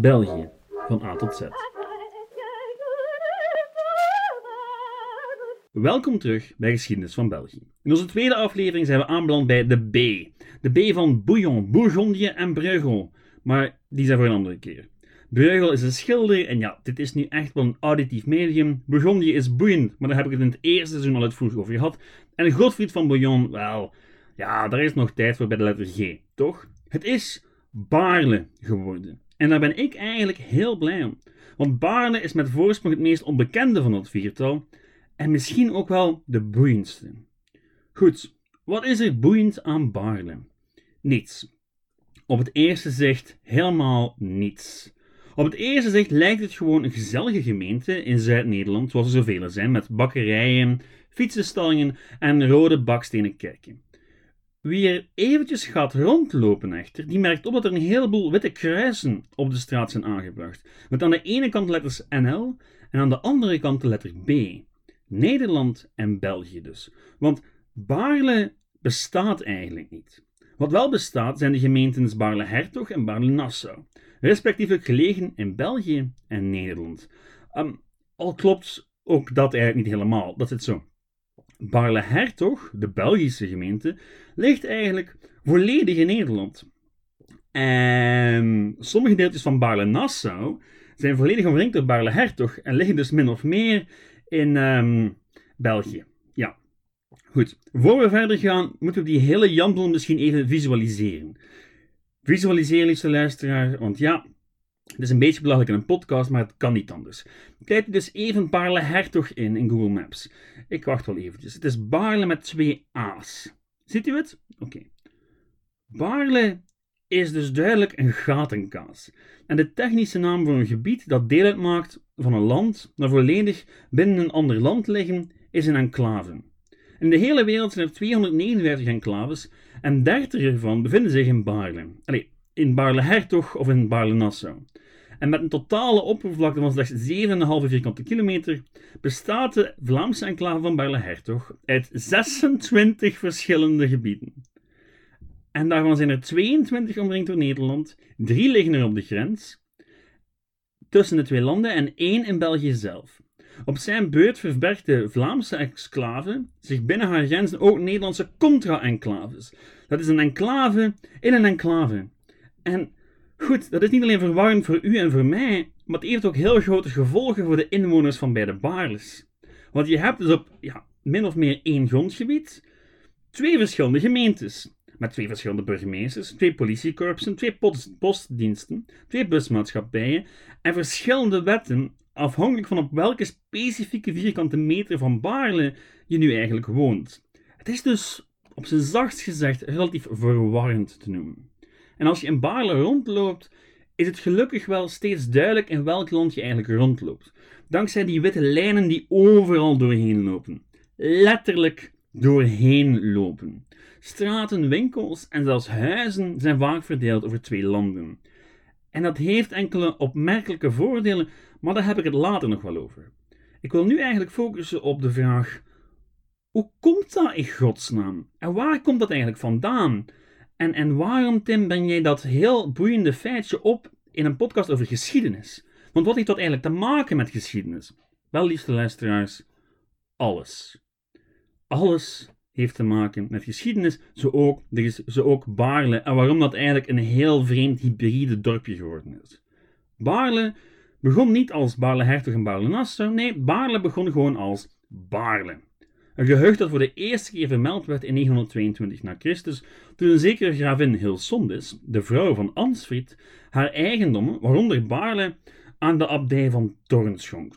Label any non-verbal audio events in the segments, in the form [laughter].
België, van A tot Z. Welkom terug bij Geschiedenis van België. In onze tweede aflevering zijn we aanbeland bij de B. De B van Bouillon, Bourgondië en Breugel. Maar die zijn voor een andere keer. Breugel is een schilder en ja, dit is nu echt wel een auditief medium. Bourgondië is boeiend, maar daar heb ik het in het eerste seizoen al uitvoerig over gehad. En Godfried van Bouillon, wel, ja, daar is nog tijd voor bij de letter G, toch? Het is Baarle geworden. En daar ben ik eigenlijk heel blij om. Want Baarle is met voorsprong het meest onbekende van dat viertal en misschien ook wel de boeiendste. Goed, wat is er boeiend aan Baarle? Niets. Op het eerste zicht helemaal niets. Op het eerste zicht lijkt het gewoon een gezellige gemeente in Zuid-Nederland, zoals er zoveel zijn, met bakkerijen, fietsenstallingen en rode bakstenen kerken. Wie er eventjes gaat rondlopen echter, die merkt op dat er een heleboel witte kruisen op de straat zijn aangebracht. Met aan de ene kant letters NL en aan de andere kant de letter B. Nederland en België dus. Want Baarle bestaat eigenlijk niet. Wat wel bestaat zijn de gemeentes Baarle-Hertog en Baarle-Nassau, respectievelijk gelegen in België en Nederland. Um, al klopt ook dat eigenlijk niet helemaal, dat zit zo. Baarle-Hertog, de Belgische gemeente, ligt eigenlijk volledig in Nederland. En sommige deeltjes van Baarle-Nassau zijn volledig omringd door Baarle-Hertog en liggen dus min of meer in um, België. Ja, goed. Voor we verder gaan, moeten we die hele jambel misschien even visualiseren. Visualiseer, liefste luisteraar, want ja, het is een beetje belachelijk in een podcast, maar het kan niet anders. Kijk dus even Baarle Hertog in in Google Maps. Ik wacht wel eventjes. Het is Baarle met twee A's. Ziet u het? Oké. Okay. Baarle is dus duidelijk een gatenkaas. En de technische naam voor een gebied dat deel uitmaakt van een land dat volledig binnen een ander land liggen, is een enclave. In de hele wereld zijn er 259 enclaves en 30 ervan bevinden zich in Baarle. Allee, in Baarle-Hertog of in Baarle-Nassau. En met een totale oppervlakte van slechts 7,5 vierkante kilometer bestaat de Vlaamse enclave van Baarle-Hertog uit 26 verschillende gebieden. En daarvan zijn er 22 omringd door Nederland, drie liggen er op de grens tussen de twee landen en één in België zelf. Op zijn beurt verbergt de Vlaamse exclave zich binnen haar grenzen ook Nederlandse contra-enclaves. Dat is een enclave in een enclave. En goed, dat is niet alleen verwarrend voor u en voor mij, maar het heeft ook heel grote gevolgen voor de inwoners van beide Baarles. Want je hebt dus op ja, min of meer één grondgebied twee verschillende gemeentes. Met twee verschillende burgemeesters, twee politiekorpsen, twee postdiensten, twee busmaatschappijen en verschillende wetten afhankelijk van op welke specifieke vierkante meter van Baarle je nu eigenlijk woont. Het is dus, op zijn zachtst gezegd, relatief verwarrend te noemen. En als je in Baarle rondloopt, is het gelukkig wel steeds duidelijk in welk land je eigenlijk rondloopt. Dankzij die witte lijnen die overal doorheen lopen. Letterlijk doorheen lopen. Straten, winkels en zelfs huizen zijn vaak verdeeld over twee landen. En dat heeft enkele opmerkelijke voordelen, maar daar heb ik het later nog wel over. Ik wil nu eigenlijk focussen op de vraag: hoe komt dat in godsnaam? En waar komt dat eigenlijk vandaan? En, en waarom, Tim, ben jij dat heel boeiende feitje op in een podcast over geschiedenis? Want wat heeft dat eigenlijk te maken met geschiedenis? Wel, liefste luisteraars, alles. Alles heeft te maken met geschiedenis, zo ook, zo ook Baarle. En waarom dat eigenlijk een heel vreemd hybride dorpje geworden is. Baarle begon niet als Baarle-Hertog en Baarle-Nassau. Nee, Baarle begon gewoon als Baarle. Een gehucht dat voor de eerste keer vermeld werd in 922 na Christus, toen een zekere gravin Hilsondis, de vrouw van Ansfried, haar eigendommen, waaronder Baarle, aan de abdij van Torn schonk.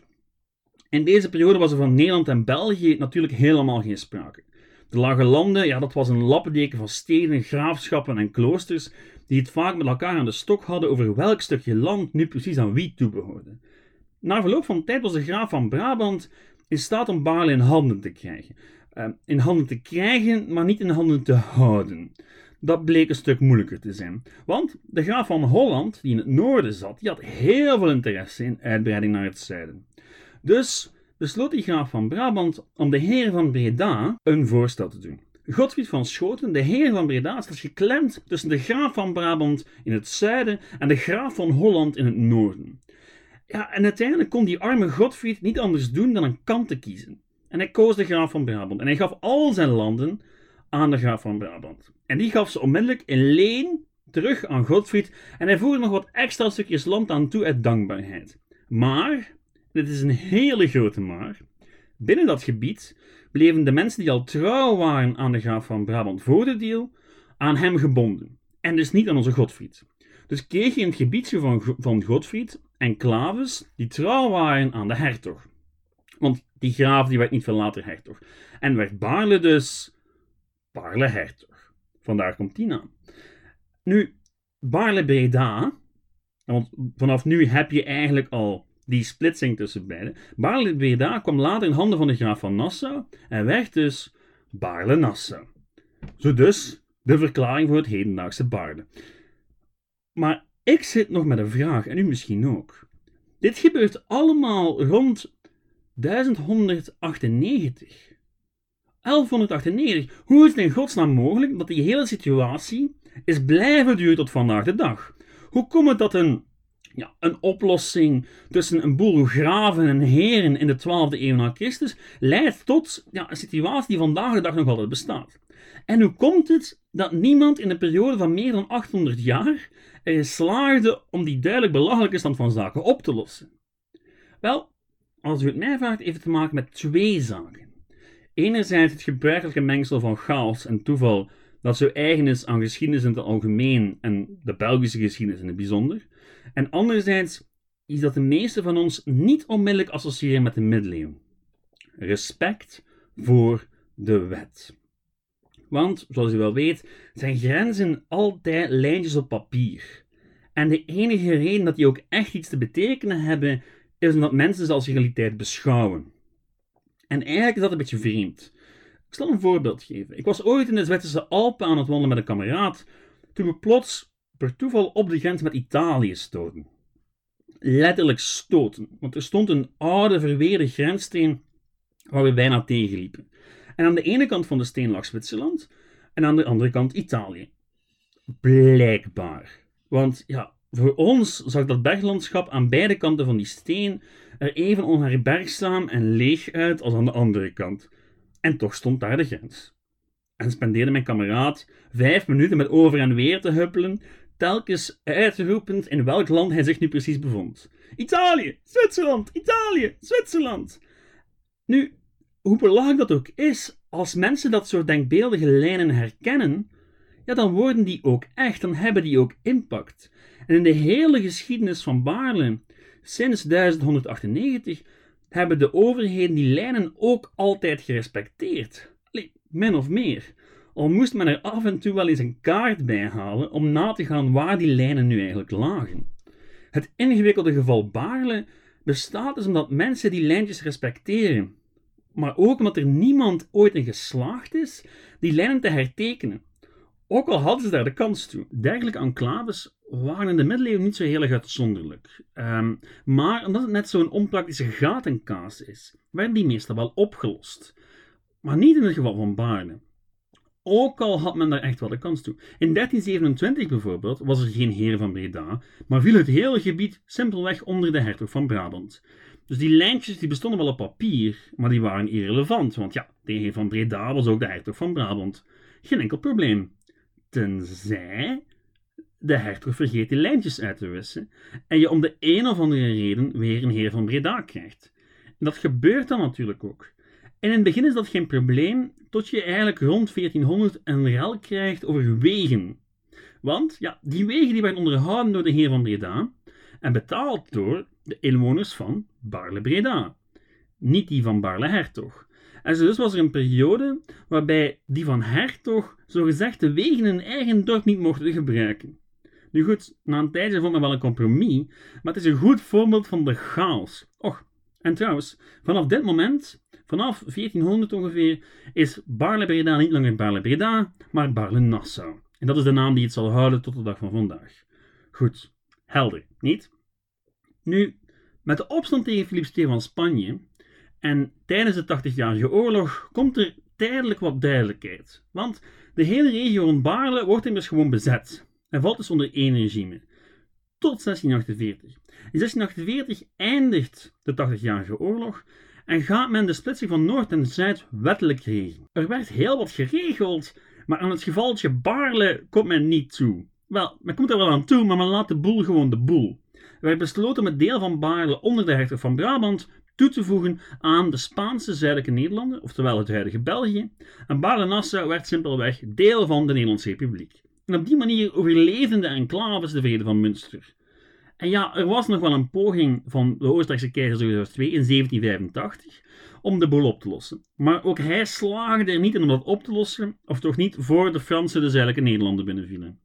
In deze periode was er van Nederland en België natuurlijk helemaal geen sprake. De Lage Landen, ja, dat was een lappendeken van steden, graafschappen en kloosters, die het vaak met elkaar aan de stok hadden over welk stukje land nu precies aan wie toebehoorde. Na verloop van tijd was de graaf van Brabant in staat om Baarle in handen te krijgen. Uh, in handen te krijgen, maar niet in handen te houden. Dat bleek een stuk moeilijker te zijn. Want de graaf van Holland, die in het noorden zat, die had heel veel interesse in uitbreiding naar het zuiden. Dus besloot die graaf van Brabant om de heren van Breda een voorstel te doen. Godfried van Schoten, de heer van Breda, staat geklemd tussen de graaf van Brabant in het zuiden en de graaf van Holland in het noorden. Ja, en uiteindelijk kon die arme Godfried niet anders doen dan een kant te kiezen. En hij koos de graaf van Brabant. En hij gaf al zijn landen aan de graaf van Brabant. En die gaf ze onmiddellijk in leen terug aan Godfried. En hij voerde nog wat extra stukjes land aan toe uit dankbaarheid. Maar, dit is een hele grote maar, binnen dat gebied bleven de mensen die al trouw waren aan de graaf van Brabant voor de deal, aan hem gebonden. En dus niet aan onze Godfried. Dus kreeg je in het gebiedje van, van Godfried enclaves die trouw waren aan de hertog. Want die graaf die werd niet veel later hertog. En werd Baarle dus Baarle hertog. Vandaar komt die naam. Nu, Baarle Breda, want vanaf nu heb je eigenlijk al die splitsing tussen beiden. Baarle Breda kwam later in handen van de graaf van Nassau en werd dus Baarle Nassau. Zo dus de verklaring voor het hedendaagse Baarle. Maar ik zit nog met een vraag, en u misschien ook. Dit gebeurt allemaal rond 1198. 1198. Hoe is het in godsnaam mogelijk dat die hele situatie is blijven duren tot vandaag de dag? Hoe komt het dat een, ja, een oplossing tussen een boel graven en heren in de 12e eeuw na Christus leidt tot ja, een situatie die vandaag de dag nog altijd bestaat? En hoe komt het dat niemand in een periode van meer dan 800 jaar slaagde om die duidelijk belachelijke stand van zaken op te lossen? Wel, als u het mij vraagt, heeft het te maken met twee zaken. Enerzijds het gebruikelijke mengsel van chaos en toeval dat zo eigen is aan geschiedenis in het algemeen en de Belgische geschiedenis in het bijzonder. En anderzijds is dat de meeste van ons niet onmiddellijk associëren met de middeleeuwen. Respect voor de wet. Want, zoals u wel weet, zijn grenzen altijd lijntjes op papier. En de enige reden dat die ook echt iets te betekenen hebben, is omdat mensen ze als realiteit beschouwen. En eigenlijk is dat een beetje vreemd. Ik zal een voorbeeld geven. Ik was ooit in de Zwitserse Alpen aan het wandelen met een kameraad, toen we plots per toeval op de grens met Italië stoten. Letterlijk stoten, want er stond een oude verweerde grenssteen waar we bijna tegenliepen. En aan de ene kant van de steen lag Zwitserland en aan de andere kant Italië. Blijkbaar. Want ja, voor ons zag dat berglandschap aan beide kanten van die steen er even onherbergzaam en leeg uit als aan de andere kant. En toch stond daar de grens. En spendeerde mijn kameraad vijf minuten met over en weer te huppelen, telkens uitroepend in welk land hij zich nu precies bevond. Italië, Zwitserland, Italië, Zwitserland. Nu, hoe belangrijk dat ook is, als mensen dat soort denkbeeldige lijnen herkennen, ja, dan worden die ook echt, dan hebben die ook impact. En in de hele geschiedenis van Baarle, sinds 1198, hebben de overheden die lijnen ook altijd gerespecteerd. Allee, min of meer. Al moest men er af en toe wel eens een kaart bij halen om na te gaan waar die lijnen nu eigenlijk lagen. Het ingewikkelde geval Baarle bestaat dus omdat mensen die lijntjes respecteren, maar ook omdat er niemand ooit in geslaagd is die lijnen te hertekenen. Ook al hadden ze daar de kans toe. Dergelijke enclaves waren in de middeleeuwen niet zo heel erg uitzonderlijk. Um, maar omdat het net zo'n onpraktische gatenkaas is, werden die meestal wel opgelost. Maar niet in het geval van Baarle. Ook al had men daar echt wel de kans toe. In 1327 bijvoorbeeld was er geen heer van Breda, maar viel het hele gebied simpelweg onder de hertog van Brabant. Dus die lijntjes die bestonden wel op papier, maar die waren irrelevant, want ja, de heer van Breda was ook de hertog van Brabant. Geen enkel probleem. Tenzij de hertog vergeet die lijntjes uit te wissen en je om de een of andere reden weer een heer van Breda krijgt. En dat gebeurt dan natuurlijk ook. En in het begin is dat geen probleem, tot je eigenlijk rond 1400 een rel krijgt over wegen. Want ja, die wegen die werden onderhouden door de heer van Breda en betaald door de inwoners van Baarle-Breda. Niet die van Baarle-Hertog. En dus was er een periode waarbij die van Hertog zogezegd de wegen in eigen dorp niet mochten gebruiken. Nu goed, na een tijdje vond men wel een compromis, maar het is een goed voorbeeld van de chaos. Och, en trouwens, vanaf dit moment, vanaf 1400 ongeveer, is Baarle-Breda niet langer Baarle-Breda, maar Baarle-Nassau. En dat is de naam die het zal houden tot de dag van vandaag. Goed, helder, niet? Nu, met de opstand tegen Philips II van Spanje en tijdens de 80-jarige oorlog komt er tijdelijk wat duidelijkheid. Want de hele regio rond Baarle wordt immers gewoon bezet en valt dus onder één regime. Tot 1648. In 1648 eindigt de 80-jarige oorlog en gaat men de splitsing van Noord en Zuid wettelijk regelen. Er werd heel wat geregeld, maar aan het gevaltje Baarle komt men niet toe. Wel, men komt er wel aan toe, maar men laat de boel gewoon de boel. Er werd besloten om het deel van Baarle onder de hertog van Brabant toe te voegen aan de Spaanse zuidelijke Nederlanden, oftewel het huidige België, en Baarle-Nassau werd simpelweg deel van de Nederlandse Republiek. En op die manier overleefden de enclaves de vrede van Münster. En ja, er was nog wel een poging van de Oostenrijkse keizer II in 1785 om de boel op te lossen. Maar ook hij slaagde er niet in om dat op te lossen, of toch niet voor de Fransen de zuidelijke Nederlanden binnenvielen.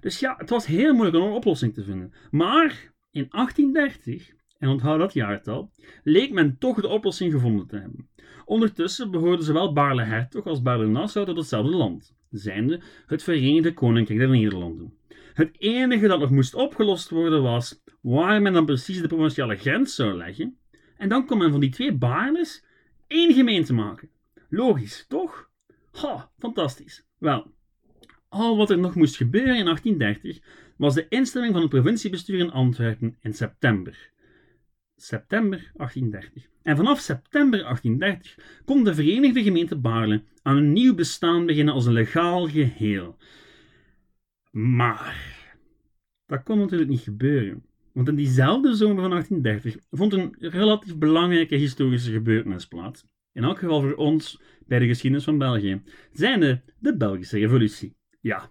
Dus ja, het was heel moeilijk om een oplossing te vinden. Maar in 1830, en onthoud dat jaartal, leek men toch de oplossing gevonden te hebben. Ondertussen behoorden zowel Baarle-Hertog als Baarle-Nassau tot hetzelfde land, zijnde het Verenigde Koninkrijk der Nederlanden. Het enige dat nog moest opgelost worden was waar men dan precies de provinciale grens zou leggen, en dan kon men van die twee Baarles één gemeente maken. Logisch, toch? Ha, fantastisch. Wel, al wat er nog moest gebeuren in 1830 was de instelling van het provinciebestuur in Antwerpen in september. September 1830. En vanaf september 1830 kon de Verenigde Gemeente Baarle aan een nieuw bestaan beginnen als een legaal geheel. Maar dat kon natuurlijk niet gebeuren. Want in diezelfde zomer van 1830 vond een relatief belangrijke historische gebeurtenis plaats. In elk geval voor ons bij de geschiedenis van België. Zijnde de Belgische Revolutie. Ja,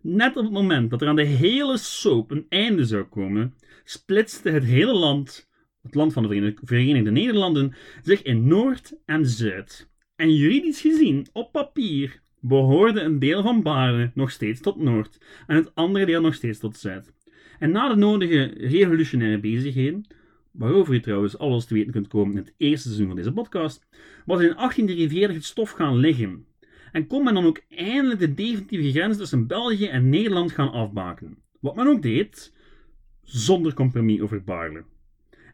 net op het moment dat er aan de hele soap een einde zou komen, splitste het hele land, het land van de Verenigde Nederlanden, zich in Noord en Zuid. En juridisch gezien, op papier, behoorde een deel van Baarle nog steeds tot Noord en het andere deel nog steeds tot Zuid. En na de nodige revolutionaire bezigheden, waarover je trouwens alles te weten kunt komen in het eerste seizoen van deze podcast, was in 1843 het stof gaan liggen. En kon men dan ook eindelijk de definitieve grens tussen België en Nederland gaan afbaken. Wat men ook deed, zonder compromis over Baarle.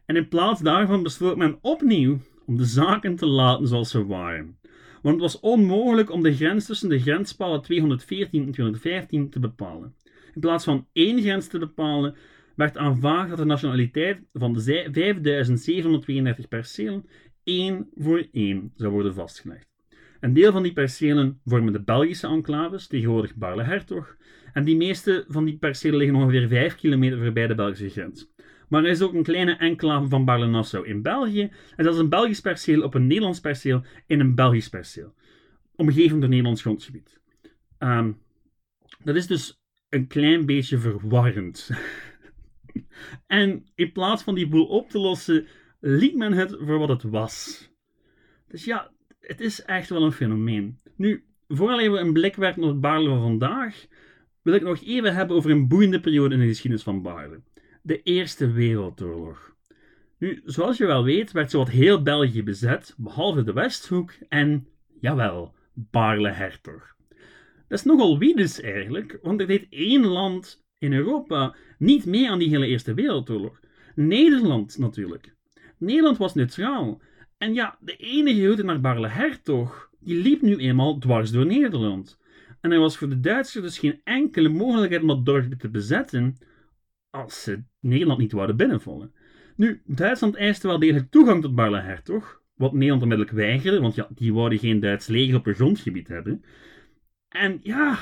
En in plaats daarvan besloot men opnieuw om de zaken te laten zoals ze waren. Want het was onmogelijk om de grens tussen de grenspalen 214 en 215 te bepalen. In plaats van één grens te bepalen, werd aanvaard dat de nationaliteit van de 5732 percelen één voor één zou worden vastgelegd. Een deel van die percelen vormen de Belgische enclaves, tegenwoordig Baarle-Hertog, en die meeste van die percelen liggen ongeveer 5 kilometer voorbij de Belgische grens. Maar er is ook een kleine enclave van Baarle-Nassau in België, en dat is een Belgisch perceel op een Nederlands perceel in een Belgisch perceel, omgeven door Nederlands grondgebied. Um, dat is dus een klein beetje verwarrend. [laughs] en in plaats van die boel op te lossen, liet men het voor wat het was. Dus ja, het is echt wel een fenomeen. Nu, vooral we een blik werpen op het Baarle van vandaag, wil ik nog even hebben over een boeiende periode in de geschiedenis van Baarle. De Eerste Wereldoorlog. Nu, zoals je wel weet, werd zowat heel België bezet, behalve de Westhoek en, jawel, Baarle-Hertog. Dat is nogal wie dus eigenlijk, want er deed één land in Europa niet mee aan die hele Eerste Wereldoorlog. Nederland natuurlijk. Nederland was neutraal. En ja, de enige route naar Baarle-Hertog, die liep nu eenmaal dwars door Nederland. En er was voor de Duitsers dus geen enkele mogelijkheid om dat dorpje te bezetten als ze Nederland niet wouden binnenvallen. Nu, Duitsland eiste wel degelijk toegang tot Baarle-Hertog, wat Nederland onmiddellijk weigerde, want ja, die wouden geen Duits leger op hun grondgebied hebben. En ja,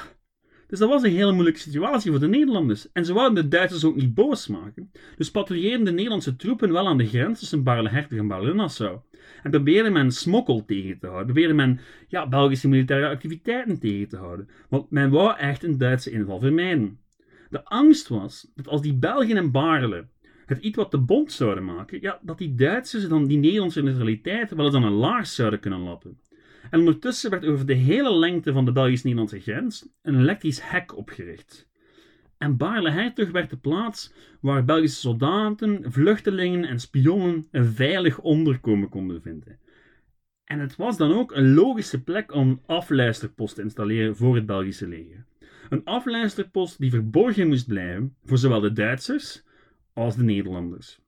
dus dat was een hele moeilijke situatie voor de Nederlanders. En ze wouden de Duitsers ook niet boos maken. Dus patrouilleerden de Nederlandse troepen wel aan de grens tussen Baarle-Hertog en Baarle-Nassau. En probeerde men smokkel tegen te houden. Probeerde men ja, Belgische militaire activiteiten tegen te houden. Want men wou echt een Duitse inval vermijden. De angst was dat als die Belgen en Baarle het iets wat de bond zouden maken, ja, dat die Duitsers dan die Nederlandse neutraliteit wel eens aan een laars zouden kunnen lappen. En ondertussen werd over de hele lengte van de Belgisch-Nederlandse grens een elektrisch hek opgericht. En Baarle-Hertog werd de plaats waar Belgische soldaten, vluchtelingen en spionnen een veilig onderkomen konden vinden. En het was dan ook een logische plek om afluisterpost te installeren voor het Belgische leger. Een afluisterpost die verborgen moest blijven voor zowel de Duitsers als de Nederlanders.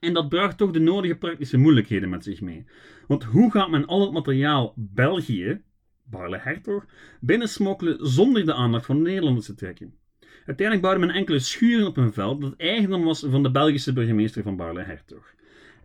En dat bracht toch de nodige praktische moeilijkheden met zich mee. Want hoe gaat men al het materiaal België, Baarle-Hertog, binnensmokkelen zonder de aandacht van de Nederlanders te trekken. Uiteindelijk bouwde men enkele schuren op een veld dat eigendom was van de Belgische burgemeester van Baarle-Hertog.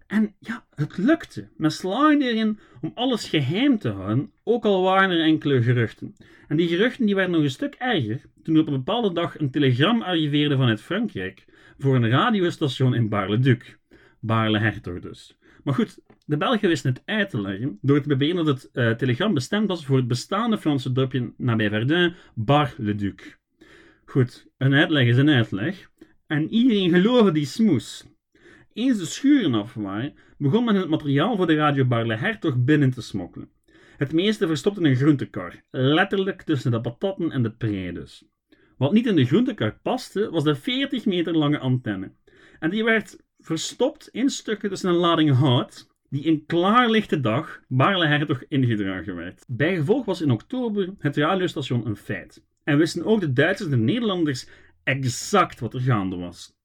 En ja, het lukte. Men slaagde erin om alles geheim te houden, ook al waren er enkele geruchten. En die geruchten die werden nog een stuk erger toen op een bepaalde dag een telegram arriveerde vanuit Frankrijk voor een radiostation in Baarle-Duc. Baarle-Hertog dus. Maar goed, de Belgen wisten het uit te leggen door te beweren dat het uh, telegram bestemd was voor het bestaande Franse dorpje nabij Verdun, Bar-le-Duc. Goed, een uitleg is een uitleg. En iedereen geloofde die smoes. Eens de schuren af waren, begon men het materiaal voor de radio Barle Hertog binnen te smokkelen. Het meeste verstopt in een groentekar, letterlijk tussen de patatten en de prei dus. Wat niet in de groentekar paste, was de 40 meter lange antenne. En die werd verstopt in stukken tussen een lading hout, die in klaarlichte dag Barle Hertog ingedragen werd. Bijgevolg was in oktober het radiostation een feit. En wisten ook de Duitsers en de Nederlanders exact wat er gaande was.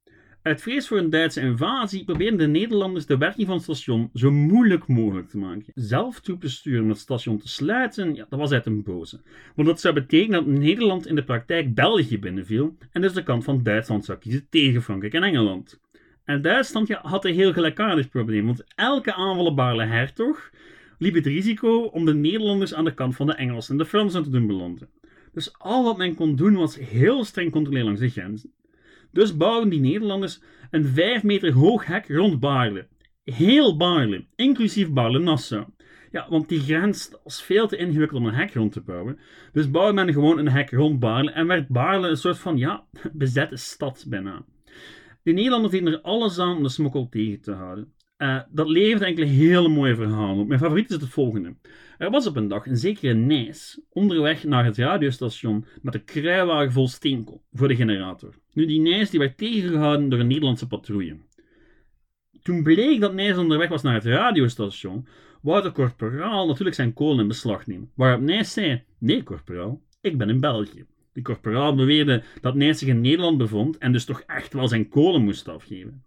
Uit vrees voor een Duitse invasie probeerden de Nederlanders de werking van het station zo moeilijk mogelijk te maken. Zelf troepen sturen om het station te sluiten, ja, dat was uit een boze. Want dat zou betekenen dat Nederland in de praktijk België binnenviel en dus de kant van Duitsland zou kiezen tegen Frankrijk en Engeland. En Duitsland had een heel gelijkaardig probleem, want elke aanval op Baarle Hertog liep het risico om de Nederlanders aan de kant van de Engelsen en de Fransen te doen belanden. Dus al wat men kon doen was heel streng controleren langs de grenzen. Dus bouwden die Nederlanders een 5 meter hoog hek rond Baarle. Heel Baarle, inclusief Baarle-Nassau. Ja, want die grens was veel te ingewikkeld om een hek rond te bouwen. Dus bouwde men gewoon een hek rond Baarle en werd Baarle een soort van, ja, [laughs] bezette stad bijna. De Nederlanders deden er alles aan om de smokkel tegen te houden. Uh, dat levert enkele hele mooie verhalen op. Mijn favoriet is het volgende. Er was op een dag een zekere Nijs onderweg naar het radiostation met een kruiwagen vol steenkool voor de generator. Nu, die Nijs die werd tegengehouden door een Nederlandse patrouille. Toen bleek dat Nijs onderweg was naar het radiostation, wou de korporaal natuurlijk zijn kool in beslag nemen. Waarop Nijs zei: Nee, korporaal, ik ben in België. De korporaal beweerde dat Nijs zich in Nederland bevond en dus toch echt wel zijn kolen moest afgeven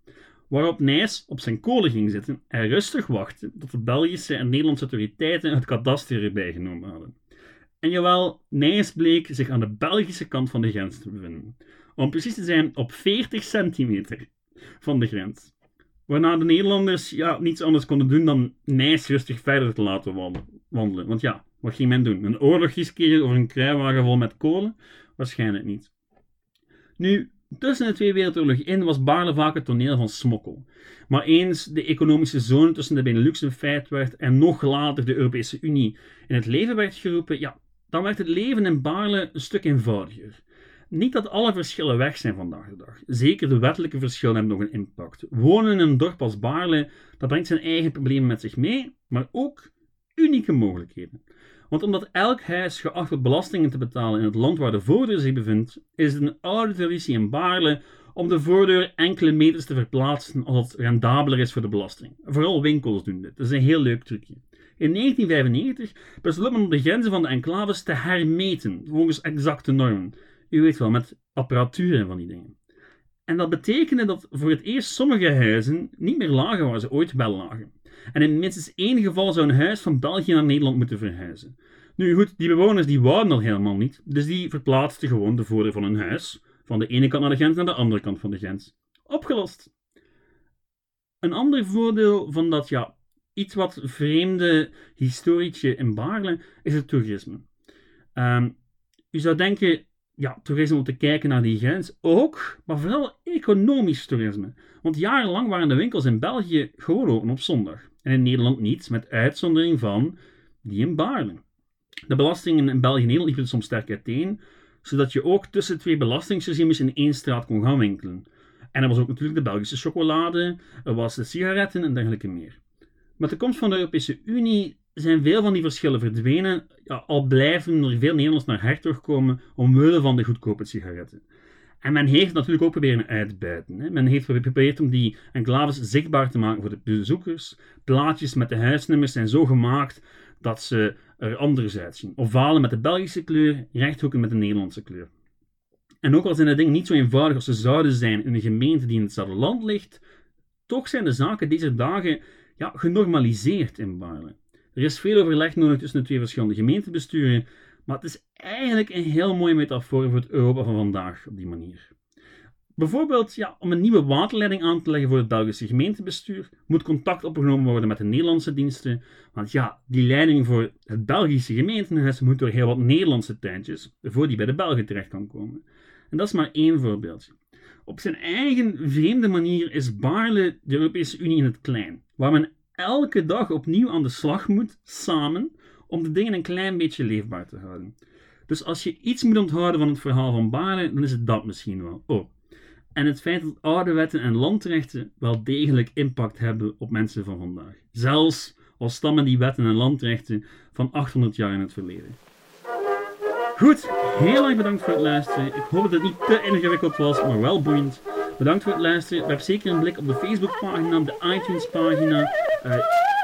waarop Nijs op zijn kolen ging zitten en rustig wachtte tot de Belgische en Nederlandse autoriteiten het kadaster erbij genomen hadden. En jawel, Nijs bleek zich aan de Belgische kant van de grens te bevinden. Om precies te zijn op 40 centimeter van de grens. Waarna de Nederlanders ja, niets anders konden doen dan Nijs rustig verder te laten wandelen. Want ja, wat ging men doen? Een oorlog riskeren over een kruiwagen vol met kolen? Waarschijnlijk niet. Nu, Tussen de Tweede Wereldoorlog in was Baarle vaak het toneel van smokkel. Maar eens de economische zone tussen de Benelux een feit werd en nog later de Europese Unie in het leven werd geroepen, ja, dan werd het leven in Baarle een stuk eenvoudiger. Niet dat alle verschillen weg zijn vandaag de dag. Zeker de wettelijke verschillen hebben nog een impact. Wonen in een dorp als Baarle, dat brengt zijn eigen problemen met zich mee, maar ook unieke mogelijkheden. Want omdat elk huis geacht wordt belastingen te betalen in het land waar de voordeur zich bevindt, is het een oude traditie in Baarle om de voordeur enkele meters te verplaatsen als het rendabeler is voor de belasting. Vooral winkels doen dit. Dat is een heel leuk trucje. In 1995 besloot men om de grenzen van de enclaves te hermeten, volgens exacte normen. U weet wel, met apparatuur en van die dingen. En dat betekende dat voor het eerst sommige huizen niet meer lagen waar ze ooit wel lagen. En in minstens één geval zou een huis van België naar Nederland moeten verhuizen. Nu goed, die bewoners die wouden al helemaal niet, dus die verplaatsten gewoon de voordeur van hun huis van de ene kant naar de grens naar de andere kant van de grens. Opgelost. Een ander voordeel van dat ja, iets wat vreemde historietje in Baarle is het toerisme. Um, u zou denken, ja, toerisme om te kijken naar die grens ook, maar vooral economisch toerisme. Want jarenlang waren de winkels in België gewoon open op zondag. En in Nederland niet, met uitzondering van die in Baarle. De belastingen in België en Nederland liepen soms sterk uiteen, zodat je ook tussen twee belastingsregimes in één straat kon gaan winkelen. En er was ook natuurlijk de Belgische chocolade, er was de sigaretten en dergelijke meer. Met de komst van de Europese Unie zijn veel van die verschillen verdwenen, al blijven er veel Nederlanders naar Hertog komen omwille van de goedkope sigaretten. En men heeft natuurlijk ook proberen uitbuiten. Hè. Men heeft geprobeerd om die enclaves zichtbaar te maken voor de bezoekers. Plaatjes met de huisnummers zijn zo gemaakt dat ze er anders uitzien. Ovalen met de Belgische kleur, rechthoeken met de Nederlandse kleur. En ook al zijn de dingen niet zo eenvoudig als ze zouden zijn in een gemeente die in hetzelfde land ligt, toch zijn de zaken deze dagen ja, genormaliseerd in Baarle. Er is veel overleg nodig tussen de twee verschillende gemeentebesturen, maar het is eigenlijk een heel mooie metafoor voor het Europa van vandaag op die manier. Bijvoorbeeld, ja, om een nieuwe waterleiding aan te leggen voor het Belgische gemeentebestuur, moet contact opgenomen worden met de Nederlandse diensten. Want ja, die leiding voor het Belgische gemeentehuis moet door heel wat Nederlandse tuintjes, voor die bij de Belgen terecht kan komen. En dat is maar één voorbeeldje. Op zijn eigen vreemde manier is Baarle de Europese Unie in het klein, waar men elke dag opnieuw aan de slag moet, samen, om de dingen een klein beetje leefbaar te houden. Dus als je iets moet onthouden van het verhaal van Baarle, dan is het dat misschien wel. Oh, en het feit dat oude wetten en landrechten wel degelijk impact hebben op mensen van vandaag. Zelfs al stammen die wetten en landrechten van 800 jaar in het verleden. Goed, heel erg bedankt voor het luisteren. Ik hoop dat het niet te ingewikkeld was, maar wel boeiend. Bedankt voor het luisteren. Heb zeker een blik op de Facebookpagina, op de iTunes-pagina. Uh,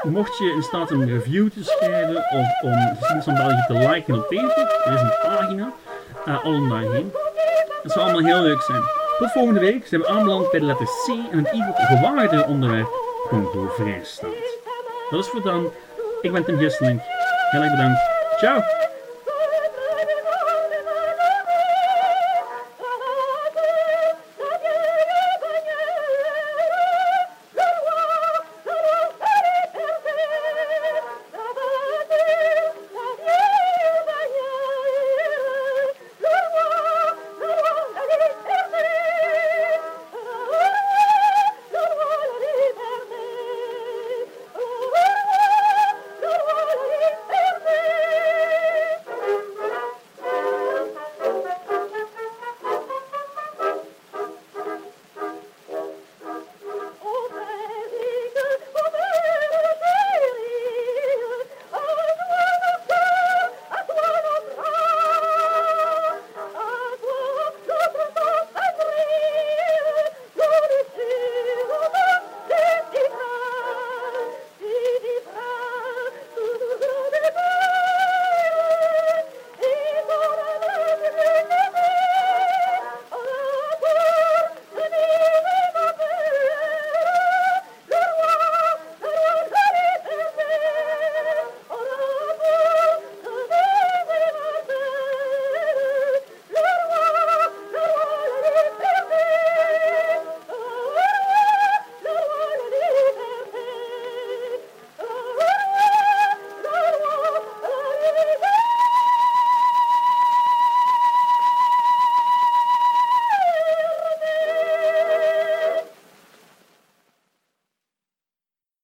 mocht je in staat een review te schrijven of om Geschiedenis van België te liken op Facebook, er is een pagina. Uh, allen daarheen. Dat zou allemaal heel leuk zijn. Tot volgende week zijn we aanbeland bij de letter C en het iets gewaarde onderwerp Congo Vrijstaat. Dat is voor dan. Ik ben Tim Gisseling. Heel erg bedankt. Ciao!